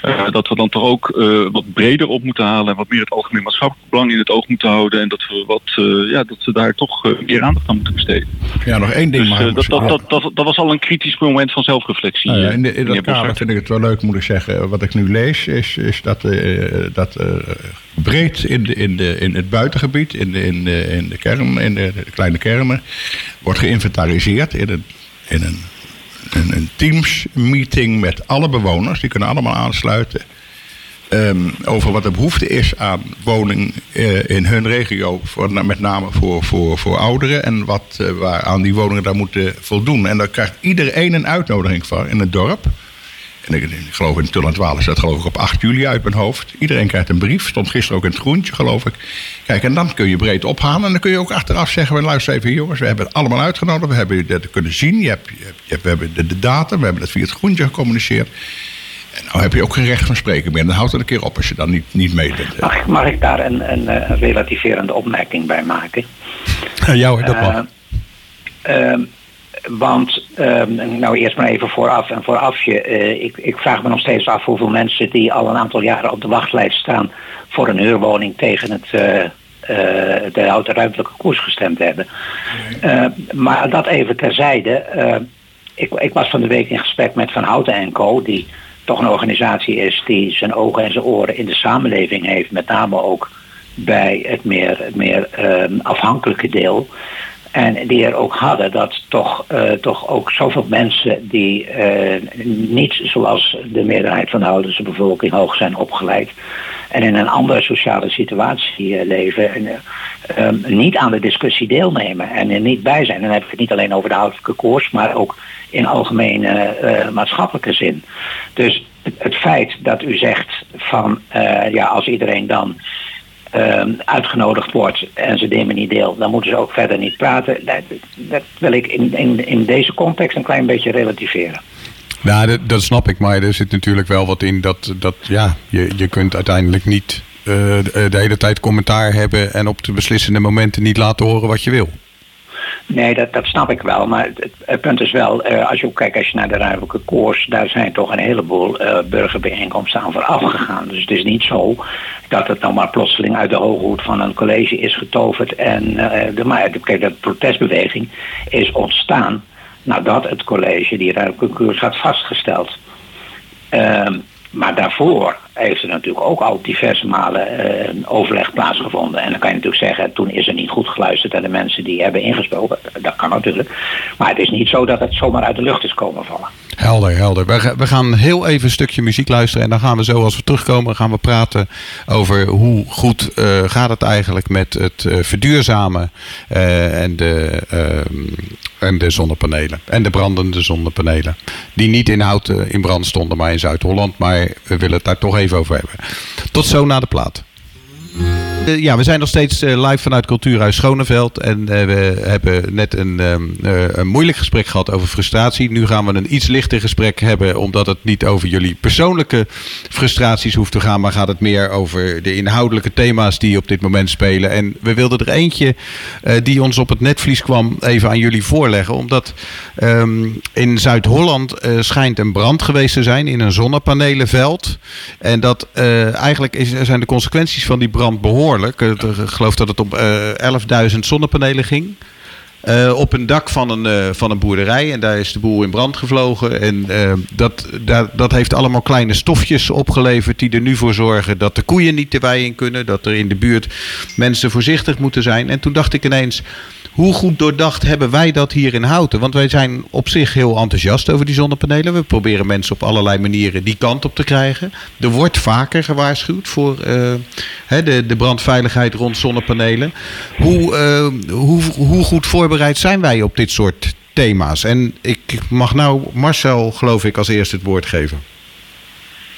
uh, dat we dan toch ook uh, wat breder op moeten halen en wat meer het algemeen maatschappelijk belang in het oog moeten houden. En dat we, wat, uh, ja, dat we daar toch meer aandacht aan moeten besteden. Ja, nog één ding dus, maar. Dat, dat, dat, dat, was al een kritisch moment van zelfreflectie. Nou ja, in, de, in dat kader vind ik het wel leuk, moet ik zeggen. Wat ik nu lees is, is dat, dat breed in, de, in, de, in het buitengebied, in de, in de, in de, kern, in de, de kleine kernen, wordt geïnventariseerd in een, in een een, Teams-meeting met alle bewoners. Die kunnen allemaal aansluiten. Um, over wat de behoefte is aan woning uh, in hun regio. Voor, met name voor, voor, voor ouderen. En wat, uh, waar aan die woningen daar moeten voldoen. En daar krijgt iedereen een uitnodiging voor in het dorp. En ik, ik geloof in Waal is dat geloof ik op 8 juli uit mijn hoofd. Iedereen krijgt een brief. Stond gisteren ook in het groentje, geloof ik. Kijk, en dan kun je breed ophalen. En dan kun je ook achteraf zeggen: luister even, jongens, we hebben het allemaal uitgenodigd. We hebben dat kunnen zien. Je hebt, je hebt, we hebben de, de data. We hebben dat via het groentje gecommuniceerd. En nou heb je ook geen recht van spreken meer. Dan houdt het een keer op als je dan niet, niet mee bent. Mag, mag ik daar een, een, een, relativerende opmerking bij maken? Ja, hoor, dat mag. Uh, want, um, nou eerst maar even vooraf en voorafje. Uh, ik, ik vraag me nog steeds af hoeveel mensen die al een aantal jaren op de wachtlijst staan voor een huurwoning tegen het uh, de houten ruimtelijke koers gestemd hebben. maar dat even terzijde. ik, ik was van de week in gesprek met Van Houten en Co. Die toch een organisatie is die zijn ogen en zijn oren in de samenleving heeft. Met name ook bij het meer, het meer afhankelijke deel. En die er ook hadden dat toch, uh, toch ook zoveel mensen die uh, niet zoals de meerderheid van de Houdense bevolking hoog zijn opgeleid en in een andere sociale situatie uh, leven en um, niet aan de discussie deelnemen en er niet bij zijn. En dan heb ik het niet alleen over de houdelijke koers, maar ook in algemene maatschappelijke zin. Dus het, feit dat u zegt van ja, als iedereen dan Ehm, uitgenodigd wordt en ze nemen niet deel, dan moeten ze ook verder niet praten. Dat, dat wil ik in, in, in deze context een klein beetje relativeren. Ja, dat, dat, snap ik, maar er zit natuurlijk wel wat in dat, dat ja, je, je kunt uiteindelijk niet uh, de hele tijd commentaar hebben en op de beslissende momenten niet laten horen wat je wil. Nee, dat, dat snap ik wel. Maar het, het punt is wel, uh, als je ook kijkt als je naar de ruimtelijke koers, daar zijn toch een heleboel uh, burgerbijeenkomsten aan vooraf gegaan. Dus het is niet zo dat het dan maar plotseling uit de hoge hoed van een college is getoverd. En uh, de, maar kijk, de protestbeweging is ontstaan nadat het college die ruimtelijke koers had vastgesteld. Maar daarvoor heeft er natuurlijk ook al diverse malen uh, overleg plaatsgevonden. En dan kan je natuurlijk zeggen, toen is er niet goed geluisterd naar de mensen die hebben ingesproken. Dat kan natuurlijk. Maar het is niet zo dat het zomaar uit de lucht is komen vallen. Helder, helder. We, gaan heel even een stukje muziek luisteren. En dan gaan we zo, als we terugkomen, gaan we praten over hoe goed uh, gaat het eigenlijk met het uh, verduurzamen en, de, en de zonnepanelen. En de brandende zonnepanelen. Die niet in hout in brand stonden, maar in Zuid-Holland. Maar we willen het daar toch even over hebben. Tot zo na de plaat. Eh, ja, we zijn nog steeds eh, live vanuit Cultuurhuis Schoneveld. En uh, we hebben net een, uh, een moeilijk gesprek gehad over frustratie. Nu gaan we een iets lichter gesprek hebben, omdat het niet over jullie persoonlijke frustraties hoeft te gaan. Maar gaat het meer over de inhoudelijke thema's die op dit moment spelen. En we wilden er eentje die ons op het netvlies kwam even aan jullie voorleggen. Omdat um, in Zuid-Holland schijnt een brand geweest te zijn in een zonnepanelenveld. En dat eigenlijk is, zijn de consequenties van die brand behoorlijk behoorlijk. Ik geloof dat het om 11.000 eh, zonnepanelen ging. Uh, op een dak van een, van een boerderij. En daar is de boel in brand gevlogen. En dat, dat, dat heeft allemaal kleine stofjes opgeleverd. die er nu voor zorgen dat de koeien niet de wei in kunnen. Dat er in de buurt mensen voorzichtig moeten zijn. En toen dacht ik ineens. Hoe goed doordacht hebben wij dat hier in Houten? Want wij zijn op zich heel enthousiast over die zonnepanelen. We proberen mensen op allerlei manieren die kant op te krijgen. Er wordt vaker gewaarschuwd voor uh, de, de brandveiligheid rond zonnepanelen. Hoe, uh, hoe, hoe goed voorbereid zijn wij op dit soort thema's? En ik mag nou Marcel, geloof ik, als eerste het woord geven.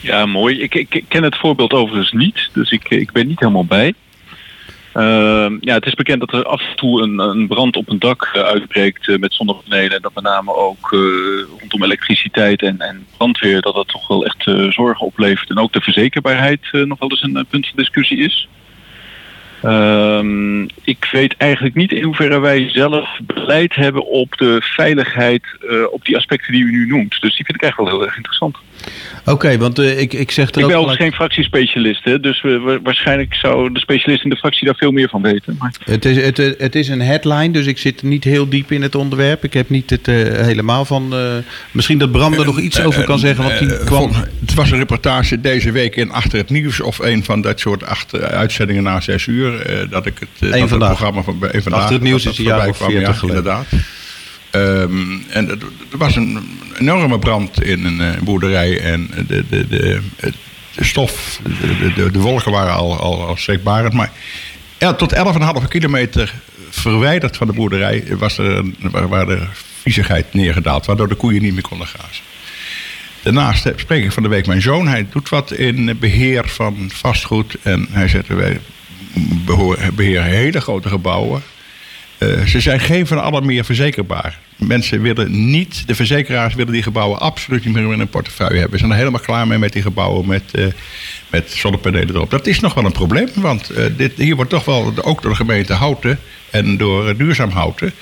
Ja, mooi. Ik, ik, ken het voorbeeld overigens niet, dus ik, ik ben niet helemaal bij. Uh, ja, het is bekend dat er af en toe een, een brand op een dak uh, uitbreekt uh, met zonnepanelen. En dat met name ook eh, rondom elektriciteit en, en, brandweer dat dat toch wel echt zorgen oplevert. En ook de verzekerbaarheid nog wel eens een punt van discussie is. Um, ik weet eigenlijk niet in hoeverre wij zelf beleid hebben op de veiligheid op die aspecten die u nu noemt. Dus die vind ik eigenlijk wel heel erg interessant. Oké, want uh, ik, ik zeg er Ik ben ook geen fractiespecialist, hè, dus we, waarschijnlijk zou de specialist in de fractie daar veel meer van weten. Maar... Het, is, het, het is een headline, dus ik zit niet heel diep in het onderwerp. Ik heb niet het uh, helemaal van... misschien dat Bram er nog iets over kan zeggen, want die kwam... Het was een reportage deze week in Achter het Nieuws of een van dat soort achter, uitzendingen na zes uur. Uh, dat ik het, uh, dat het programma van een vandaag. Achter het nieuws is een jaar of 40 ja, geleden. Inderdaad. Um, en er was een enorme brand in een uh, boerderij en de, de, de, de stof, de, de, wolken waren al, al, al schrikbarend. Maar tot 11,5 kilometer verwijderd van de boerderij was er waar de viezigheid neergedaald, waardoor de koeien niet meer konden grazen. Daarnaast spreek ik van de week mijn zoon. Hij doet wat in beheer van vastgoed. En hij zegt, wij beheren hele grote gebouwen. Uh, ze zijn geen van allen meer verzekerbaar. Mensen willen niet, de verzekeraars willen die gebouwen absoluut niet meer in een portefeuille hebben. Ze zijn er helemaal klaar mee met die gebouwen met, uh, met zonnepanelen erop. Dat is nog wel een probleem, want uh, dit, hier wordt toch wel ook door de gemeente Houten en door duurzaam Houten,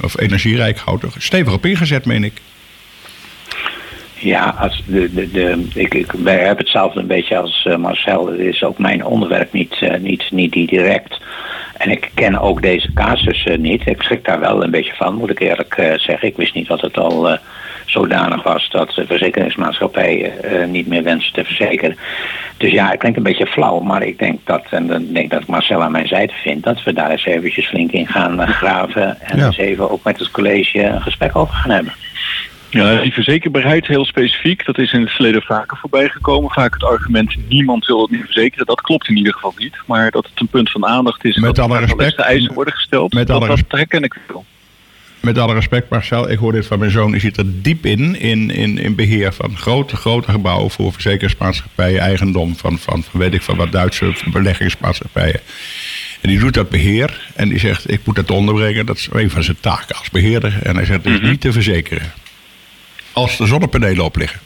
of energierijk Houten, stevig op ingezet, meen ik. Ja, als de, de, de, ik, ik heb hetzelfde een beetje als uh, Marcel. Het is ook mijn onderwerp niet, uh, niet, niet direct. En ik ken ook deze casus uh, niet. Ik schrik daar wel een beetje van, moet ik eerlijk zeggen. Ik wist niet dat het al zodanig was dat de verzekeringsmaatschappijen niet meer wensen te verzekeren. Dus ja, het klinkt een beetje flauw, maar ik denk dat, en dan denk ik dat Marcel aan mijn zijde vindt, dat we daar eens eventjes flink in gaan graven en ja. eens even ook met het college een gesprek over gaan hebben. Ja, die verzekerbaarheid heel specifiek, dat is in het verleden vaker voorbij gekomen. Vaak het argument niemand wil het niet verzekeren, dat klopt in ieder geval niet. Maar dat het een punt van aandacht is, met dat alle respect, de eisen worden gesteld, met dat, alle dat herken ik wel. Met alle respect Marcel, ik hoor dit van mijn zoon, die zit er diep in, in, in, in beheer van grote, grote gebouwen voor verzekeringsmaatschappijen, eigendom van, van, van weet ik van wat Duitse beleggingsmaatschappijen. En die doet dat beheer en die zegt, ik moet dat onderbrengen, dat is een van zijn taken als beheerder. En hij zegt, het is niet te verzekeren als de zonnepanelen op liggen.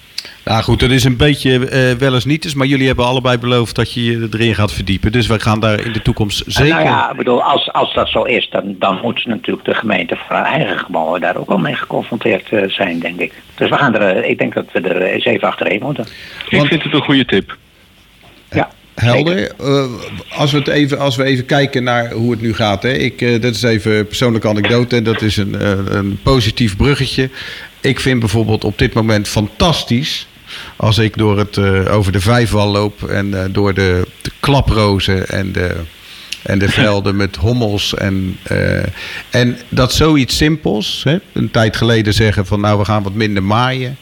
Nou goed, dat is een beetje uh, wel eens niet eens, maar jullie hebben allebei beloofd dat je je erin gaat verdiepen. Dus we gaan daar in de toekomst zeker... Nou ja, ik bedoel, als, als dat zo is, dan, dan moet natuurlijk de gemeente voor haar eigen gebouwen daar ook wel mee geconfronteerd uh, zijn, denk ik. Dus we gaan er, ik denk dat we er eens even achterheen moeten. Ik vind het een goede tip. Helder. Uh, als, we het even, als we even kijken naar hoe het nu gaat. Hè. Ik, uh, dat is even een persoonlijke anekdote. Dat is een, uh, een positief bruggetje. Ik vind bijvoorbeeld op dit moment fantastisch. Als ik door het, over de vijfwal loop en door de, de klaprozen en de, en de velden met hommels. En, en dat zoiets simpels, hè, een tijd geleden zeggen van nou we gaan wat minder maaien.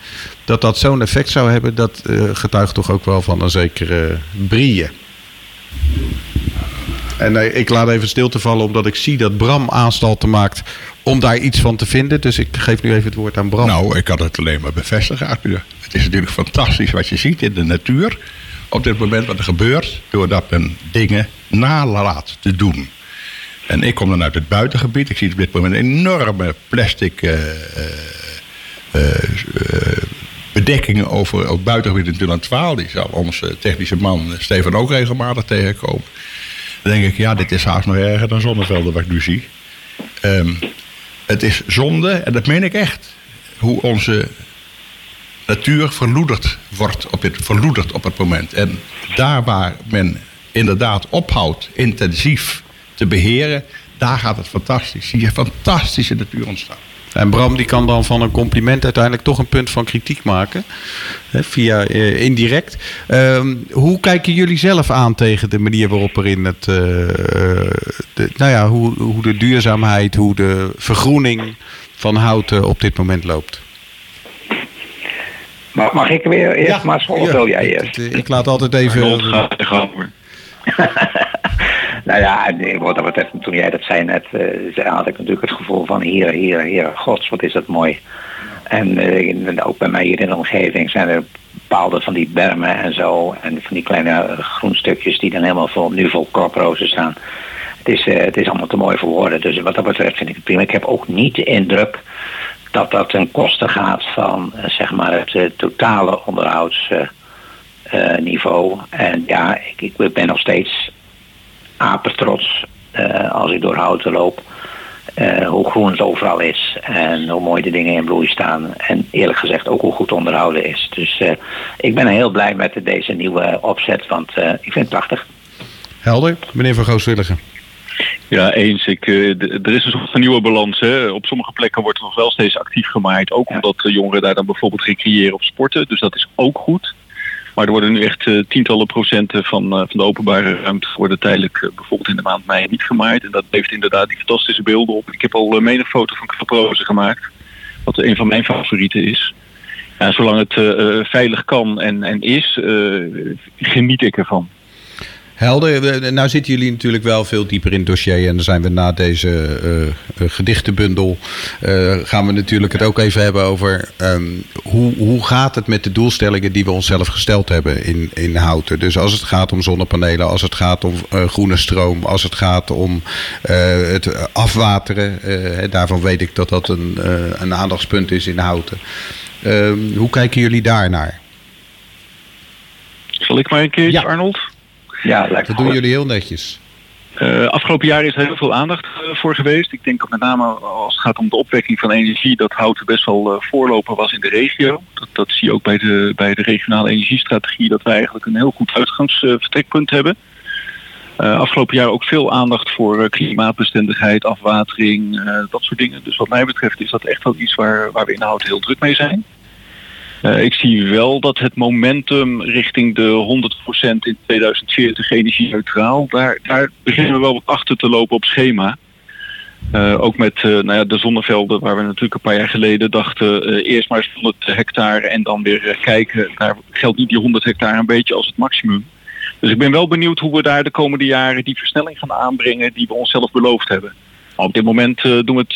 Dat dat zo'n effect zou hebben, dat getuigt toch ook wel van een zekere brieën. En ik laat even stil te vallen omdat ik zie dat Bram aanstalten maakt om daar iets van te vinden. Dus ik geef nu even het woord aan Bram. Nou, ik kan het alleen maar bevestigen, Arthur. Het is natuurlijk fantastisch wat je ziet in de natuur. Op dit moment wat er gebeurt, doordat men dingen nalaat te doen. En ik kom dan uit het buitengebied. Ik zie op dit moment enorme plastic uh, uh, bedekkingen over het buitengebied in Tullantwaal. Die zal onze technische man Stefan ook regelmatig tegenkomen. Dan denk ik, ja, dit is haast nog erger dan zonnevelden wat ik nu zie. Um, het is zonde, en dat meen ik echt, hoe onze natuur verloederd wordt op het, verloederd op het moment. En daar waar men inderdaad ophoudt intensief te beheren, daar gaat het fantastisch. Zie je fantastische natuur ontstaan. En Bram die kan dan van een compliment uiteindelijk toch een punt van kritiek maken. Hè, via uh, indirect. Uh, hoe kijken jullie zelf aan tegen de manier waarop er in het. Uh, de, nou ja, hoe, hoe de duurzaamheid, hoe de vergroening van houten op dit moment loopt? Mag, mag ik weer eerst ja, maar ja, wil jij eerst? Ik, ik laat altijd even. Nou ja, wat dat betreft, toen jij dat zei net, uh, had ik natuurlijk het gevoel van hier, hier, hier, gods, wat is dat mooi. En uh, ook bij mij hier in de omgeving zijn er bepaalde van die bermen en zo. En van die kleine groenstukjes die dan helemaal vol, nu vol korprozen staan. Het is, uh, het is allemaal te mooi voor woorden. Dus wat dat betreft vind ik het prima. Ik heb ook niet de indruk dat dat ten koste gaat van zeg maar het totale onderhoudsniveau. en ja, ik, ik ben nog steeds apetrots uh, als ik door houten loop. Hoe groen het overal is en hoe mooi de dingen in bloei staan. En eerlijk gezegd ook hoe goed onderhouden is. Dus ik ben heel blij met deze nieuwe opzet, want ik vind het prachtig. Helder, meneer Van Gooswilligen. Ja, eens. Ik, er is dus een nieuwe balans. Hè. Op sommige plekken wordt er nog wel steeds actief gemaaid. Ook omdat de jongeren daar dan bijvoorbeeld recreëren of sporten. Dus dat is ook goed. Maar er worden nu echt uh, tientallen procenten van, uh, van de openbare ruimte worden tijdelijk uh, bijvoorbeeld in de maand mei niet gemaaid. En dat levert inderdaad die fantastische beelden op. Ik heb al uh, menig foto van kaprozen gemaakt. Wat een van mijn favorieten is. Ja, zolang het veilig kan en, en is, geniet ik ervan. Helder. Nou zitten jullie natuurlijk wel veel dieper in het dossier. En dan zijn we na deze uh, gedichtenbundel... Uh, gaan we natuurlijk het ook even hebben over... Um, hoe, hoe gaat het met de doelstellingen die we onszelf gesteld hebben in, in Houten. Dus als het gaat om zonnepanelen, als het gaat om uh, groene stroom... als het gaat om het afwateren. daarvan weet ik dat dat een, een aandachtspunt is in Houten. Um, hoe kijken jullie daar naar? Zal ik maar een keertje, ja. Arnold? Ja, dat doen jullie heel netjes. Uh, afgelopen jaar is er heel veel aandacht uh, voor geweest. Ik denk dat met name als het gaat om de opwekking van energie, dat Houten best wel uh, voorloper was in de regio. Dat, dat zie je ook bij de, bij de regionale energiestrategie, dat wij eigenlijk een heel goed uitgangsvertrekpunt hebben. afgelopen jaar ook veel aandacht voor klimaatbestendigheid, afwatering, dat soort dingen. Dus wat mij betreft is dat echt wel iets waar, waar we in Houten heel druk mee zijn. Uh, ik zie wel dat het momentum richting de 100% in 2040 energie-neutraal, daar, daar beginnen we wel wat achter te lopen op schema. Uh, ook met uh, nou ja, de zonnevelden waar we natuurlijk een paar jaar geleden dachten eerst maar eens 100 hectare en dan weer kijken. Daar geldt niet die 100 hectare een beetje als het maximum. Dus ik ben wel benieuwd hoe we daar de komende jaren die versnelling gaan aanbrengen die we onszelf beloofd hebben. Op dit moment doen, we het,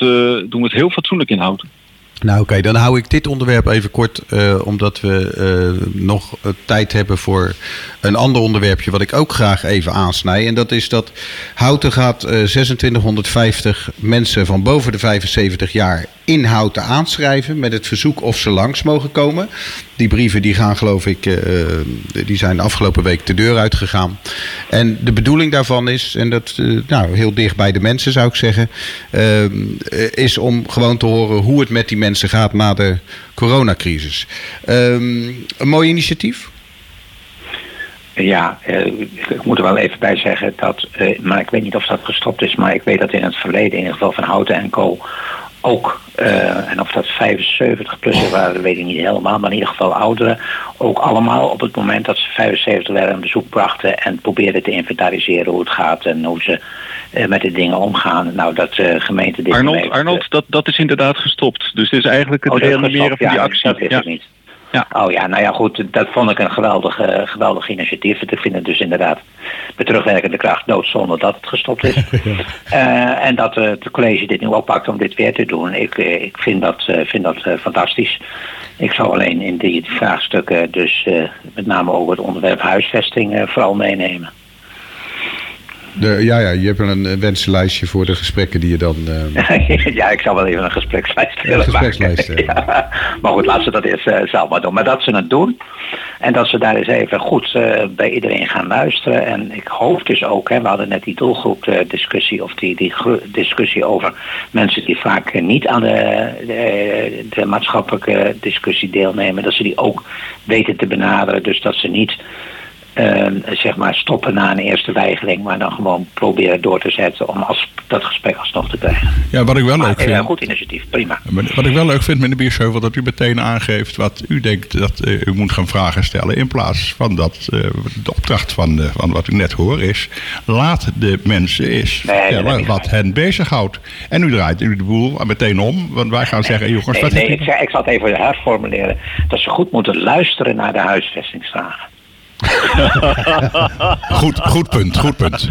doen we het heel fatsoenlijk inhouden. Nou oké, dan hou ik dit onderwerp even kort, uh, omdat we uh, nog tijd hebben voor een ander onderwerpje wat ik ook graag even aansnij. En dat is dat Houten gaat uh, 2650 mensen van boven de 75 jaar in Houten aanschrijven met het verzoek of ze langs mogen komen. Die brieven die gaan geloof ik, die zijn afgelopen week de deur uitgegaan. En de bedoeling daarvan is, en dat nou, heel dicht bij de mensen zou ik zeggen, is om gewoon te horen hoe het met die mensen gaat na de coronacrisis. Um, een mooi initiatief? Ja, uh, ik moet er wel even bij zeggen dat, uh, maar ik weet niet of dat gestopt is, maar ik weet dat in het verleden, in ieder geval van Houten en Co, ook, uh, en of dat 75 plussen waren, weet ik niet helemaal, maar in ieder geval ouderen, ook allemaal op het moment dat ze 75 werden een bezoek brachten en probeerden te inventariseren hoe het gaat en hoe ze met de dingen omgaan. Nou, dat uh, gemeente dit Arnold, heeft, Arnold dat, dat is inderdaad gestopt. Dus het is eigenlijk het oh, reanimeren van die actie. Dat is ja. het niet. Ja. Oh ja, nou ja goed, dat vond ik een geweldig, uh, geweldig initiatief. Ik vind het dus inderdaad met terugwerkende kracht doodzonde dat het gestopt is. uh, en dat uh, het college dit nu oppakt om dit weer te doen. Ik, ik vind dat, vind dat fantastisch. Ik zou alleen in die vraagstukken dus met name over het onderwerp huisvesting vooral meenemen. De, ja, ja, je hebt een wensenlijstje voor de gesprekken die je dan... Uh... ja, ik zou wel even een gesprekslijst willen een gesprekslijst, maken. Ja. Maar goed, laten ze dat eerst uh, zelf maar doen. Maar dat ze het doen en dat ze daar eens even goed uh, bij iedereen gaan luisteren. En ik hoop dus ook, hè, we hadden net die doelgroep discussie of die, die discussie over mensen die vaak niet aan de, de, de maatschappelijke discussie deelnemen. Dat ze die ook weten te benaderen. Dus dat ze niet uh, zeg maar stoppen na een eerste weigering, maar dan gewoon proberen door te zetten om als, dat gesprek alsnog te krijgen. Ja, wat ik wel leuk vind. Een goed initiatief, prima. Wat ik wel leuk vind, meneer Biersheuvel, dat u meteen aangeeft wat u denkt dat uh, u moet gaan vragen stellen. In plaats van dat uh, de opdracht van, van wat u net hoort is, laat de mensen eens nee, vertellen wat hen bezighoudt. En u draait u de boel meteen om, want wij gaan zeggen, jongens, nee, wat nee, ik, ik zal het even herformuleren. Dat ze goed moeten luisteren naar de huisvestingsvragen. goed, goed punt, goed punt.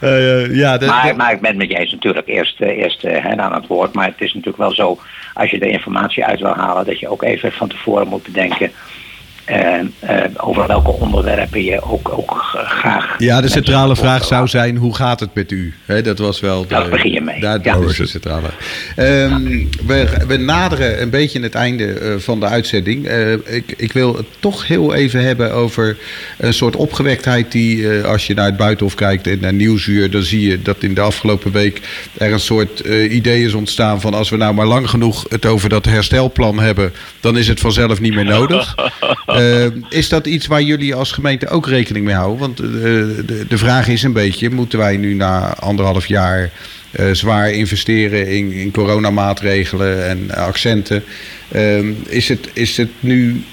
Uh, ja, de, maar, de... maar ik ben met jij natuurlijk eerst, eerst uh, aan het woord. Maar het is natuurlijk wel zo, als je de informatie uit wil halen, dat je ook even van tevoren moet bedenken over welke onderwerpen je ook, ook graag. Ja, de centrale vraag zou zijn: hoe gaat het met u? He, dat was wel. De, Daar begin je mee. Daar ja. is de centrale. Um, we, we, naderen een beetje het einde uh, van de uitzending. Uh, ik, ik, wil het toch heel even hebben over een soort opgewektheid die, als je naar het buitenhof kijkt en naar Nieuwsuur, dan zie je dat in de afgelopen week er een soort idee is ontstaan van als we nou maar lang genoeg het over dat herstelplan hebben, dan is het vanzelf niet meer nodig. Uh, is dat iets waar jullie als gemeente ook rekening mee houden? Want uh, de, de vraag is een beetje, moeten wij nu na anderhalf jaar uh, zwaar investeren in, in coronamaatregelen en accenten? Ehm, is, het, is het nu,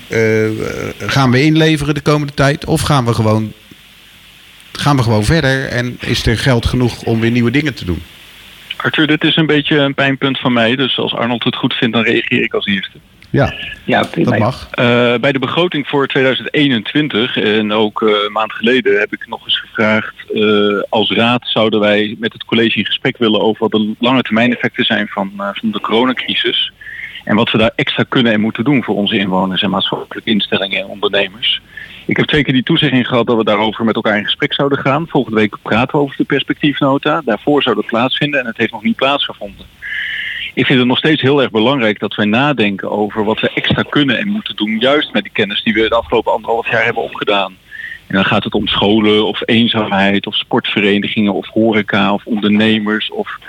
gaan we inleveren de komende tijd of gaan we gewoon, gaan we gewoon verder en is er geld genoeg om weer nieuwe dingen te doen? Arthur, dit is een beetje een pijnpunt van mij. Dus als Arnold het goed vindt, dan reageer ik als eerste. Ja, ja dat mag. Uh, bij de begroting voor 2021 en ook uh, een maand geleden heb ik nog eens gevraagd... Uh, als raad zouden wij met het college in gesprek willen... over wat de lange termijn effecten zijn van, van de coronacrisis... en wat we daar extra kunnen en moeten doen voor onze inwoners... en maatschappelijke instellingen en ondernemers... Ik heb twee keer die toezegging gehad dat we daarover met elkaar in gesprek zouden gaan. Volgende week praten we over de perspectiefnota. Daarvoor zou dat plaatsvinden en het heeft nog niet plaatsgevonden. Ik vind het nog steeds heel erg belangrijk dat wij nadenken over wat we extra kunnen en moeten doen. Juist met die kennis die we de afgelopen anderhalf jaar hebben opgedaan. En dan gaat het om scholen of eenzaamheid of sportverenigingen of horeca of ondernemers of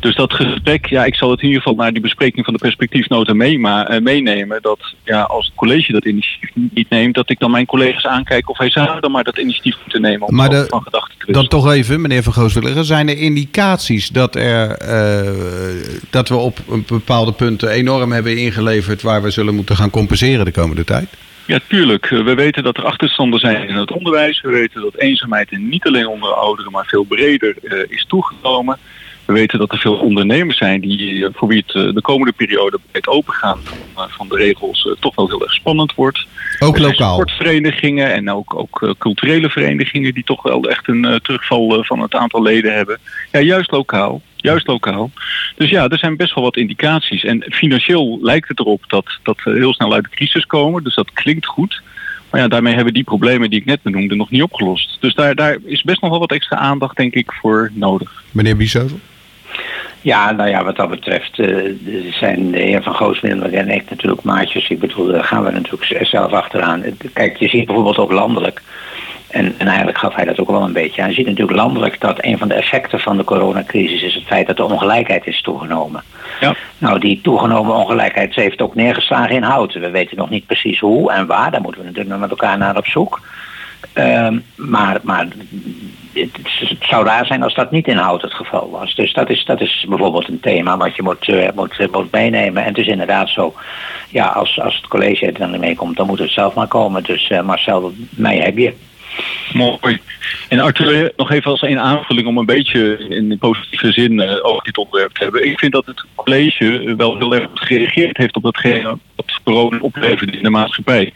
dus dat gesprek, ja, ik zal het in ieder geval naar die bespreking van de perspectiefnota mee, meenemen. Dat ja, als het college dat initiatief niet neemt, dat ik dan mijn collega's aankijk of hij zou dan maar dat initiatief moeten nemen om maar van gedachten te Dan toch even, meneer Van Gooswilliger, zijn er indicaties dat, er, uh, dat we op bepaalde punten enorm hebben ingeleverd waar we zullen moeten gaan compenseren de komende tijd? Ja, tuurlijk. Eh, we weten dat er achterstanden zijn in het onderwijs. We weten dat eenzaamheid niet alleen onder ouderen, maar veel breder uh, is toegenomen. We weten dat er veel ondernemers zijn die, eh, voor wie het eh, de komende periode bij het opengaan van, eh, van de regels toch wel heel erg spannend wordt. Ook lokaal? Sportverenigingen en ook, ook culturele verenigingen die toch wel echt een terugval van het aantal leden hebben. Ja, juist lokaal. Juist lokaal. Dus ja, er zijn best wel wat indicaties. En financieel lijkt het erop dat, dat we heel snel uit de crisis komen. Dus dat klinkt goed. Maar ja, daarmee hebben die problemen die ik net benoemde nog niet opgelost. Dus daar, daar is best nog wel wat extra aandacht, denk ik, voor nodig. Meneer Biesheuvel? Ja, nou ja, wat dat betreft uh, zijn de heer Van Goosmiddel en ik natuurlijk maatjes. Ik bedoel, daar gaan we natuurlijk zelf achteraan. Kijk, je ziet bijvoorbeeld ook landelijk, en, en eigenlijk gaf hij dat ook wel een beetje aan. Je ziet natuurlijk landelijk dat een van de effecten van de coronacrisis is het feit dat de ongelijkheid is toegenomen. Ja. Nou, die toegenomen ongelijkheid heeft ook neergeslagen in houten. We weten nog niet precies hoe en waar, daar moeten we natuurlijk met elkaar naar op zoek. Ehm, maar maar het, zou raar zijn als dat niet in hout het geval was. Dus dat is, dat is bijvoorbeeld een thema wat je moet, uh, moet, uh, moet meenemen. En het is inderdaad zo, ja, als, als het college er dan mee komt, dan moet het zelf maar komen. Dus uh, Marcel, mij heb je. Mooi. En Arthur, nog even als een aanvulling om een beetje in positieve zin over dit onderwerp te hebben. Ik vind dat het college wel heel erg gereageerd heeft op datgene wat corona opleverde in de maatschappij.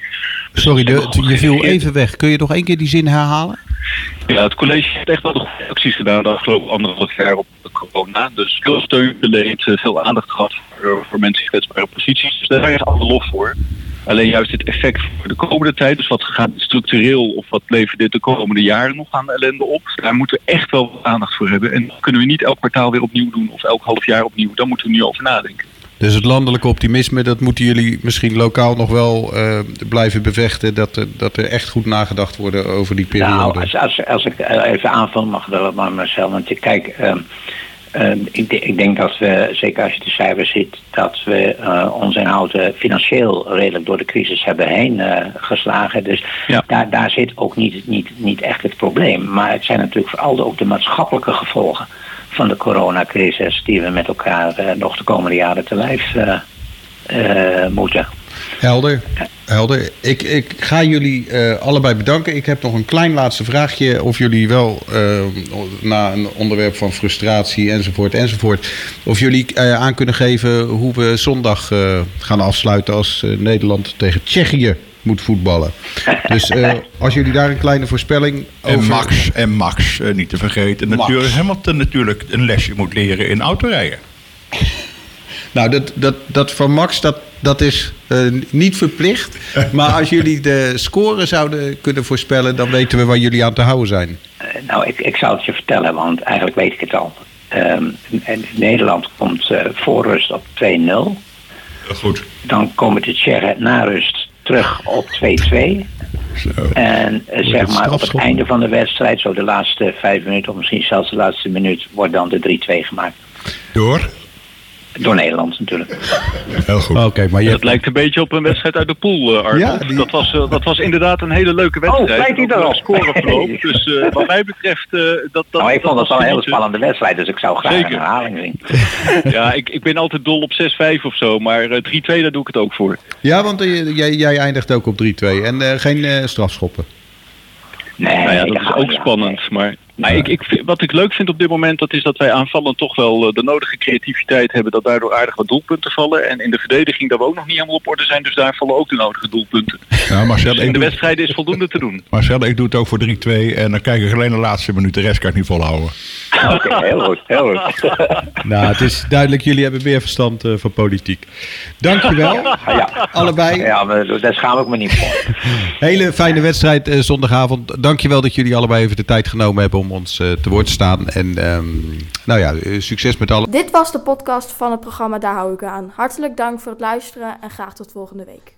Sorry, de, je viel even weg. Kun je nog één keer die zin herhalen? Ja, het college heeft echt wel de goede acties gedaan de afgelopen anderhalf jaar op corona. Dus veel steun beleid, eh, veel aandacht gehad voor, voor mensen in kwetsbare posities. Dus daar is alle lof voor. Alleen juist het effect voor de komende tijd, dus wat gaat structureel of wat levert dit de komende jaren nog aan ellende op, daar moeten we echt wel aandacht voor hebben. En dat kunnen we niet elk kwartaal weer opnieuw doen of elk half jaar opnieuw. Daar moeten we nu over nadenken. Dus het landelijke optimisme, dat moeten jullie misschien lokaal nog wel uh, blijven bevechten. Dat er, dat er echt goed nagedacht wordt over die periode. Nou, als, als, als ik eh, even aanvul mag, dat maar Marcel. Want kijk, uh, ik, ik, denk dat we, zeker als je de cijfers ziet, dat we uh, ons inhouden financieel redelijk door de crisis hebben heen geslagen. Dus ja. daar, daar zit ook niet, niet, niet echt het probleem. Maar het zijn natuurlijk vooral ook de maatschappelijke gevolgen van de coronacrisis die we met elkaar uh, nog de komende jaren te lijf uh, uh, moeten. Helder. Helder. Ik, ik ga jullie allebei bedanken. Ik heb nog een klein laatste vraagje. Of jullie wel, na een onderwerp van frustratie enzovoort enzovoort... of jullie aan kunnen geven hoe we zondag gaan afsluiten als Nederland tegen Tsjechië moet voetballen. Dus uh, als jullie daar een kleine voorspelling over... En Max, en Max uh, niet te vergeten. Max. Natuurlijk, Hamilton natuurlijk een lesje moet leren in autorijden. Nou, dat, dat, dat van Max, dat, dat is uh, niet verplicht. Maar als jullie de score zouden kunnen voorspellen... dan weten we waar jullie aan te houden zijn. nou, ik, ik zou het je vertellen, want eigenlijk weet ik het al. Um, Nederland komt voor rust op 2-0. Goed. Dan komen de Tsjechen na rust terug op 2-2. En uh, zeg maar op het einde van de wedstrijd, zo de laatste vijf minuten of misschien zelfs de laatste minuut, wordt dan de 3-2 gemaakt. Door? Door Nederland natuurlijk. Heel goed. Okay, maar je... Dat lijkt een beetje op een wedstrijd uit de pool, uh, Ja, dat, was, uh, dat was inderdaad een hele leuke wedstrijd. Oh, lijkt hij erop? Scoreverloop. dus uh, wat mij betreft... dat, dat, nou, ik vond het wel een hele spannende wedstrijd, dus ik zou graag Zeker. een herhaling zien. ja, ik, ik ben altijd dol op 6-5 of zo, maar 3-2 daar doe ik het ook voor. Ja, want jij, jij eindigt ook op 3-2 en geen strafschoppen. Nee, nou ja, dat is ook spannend, maar maar ik, ik, wat ik leuk vind op dit moment, dat is dat wij aanvallend toch wel eh, de nodige creativiteit hebben. Dat daardoor aardig wat doelpunten vallen. En in de verdediging dat we ook nog niet helemaal op orde zijn. Dus daar vallen ook de nodige doelpunten. Ja, Marcel, dus in de wedstrijd is voldoende te doen. Marcel, ik doe het ook voor 3-2. En dan kijk ik alleen de laatste minuut. De rest kan ik niet volhouden. Oké, heel goed. Heel goed. nou, het is duidelijk, jullie hebben meer verstand uh, van politiek. Dankjewel. ja. Allebei. Ja, maar daar schaam ik me niet voor. Hele fijne wedstrijd uh, zondagavond. Dankjewel dat jullie allebei even de tijd genomen hebben om ons uh, te woord te staan. En um, nou ja, uh, succes met alle. Dit was de podcast van het programma Daar hou ik aan. Hartelijk dank voor het luisteren en graag tot volgende week.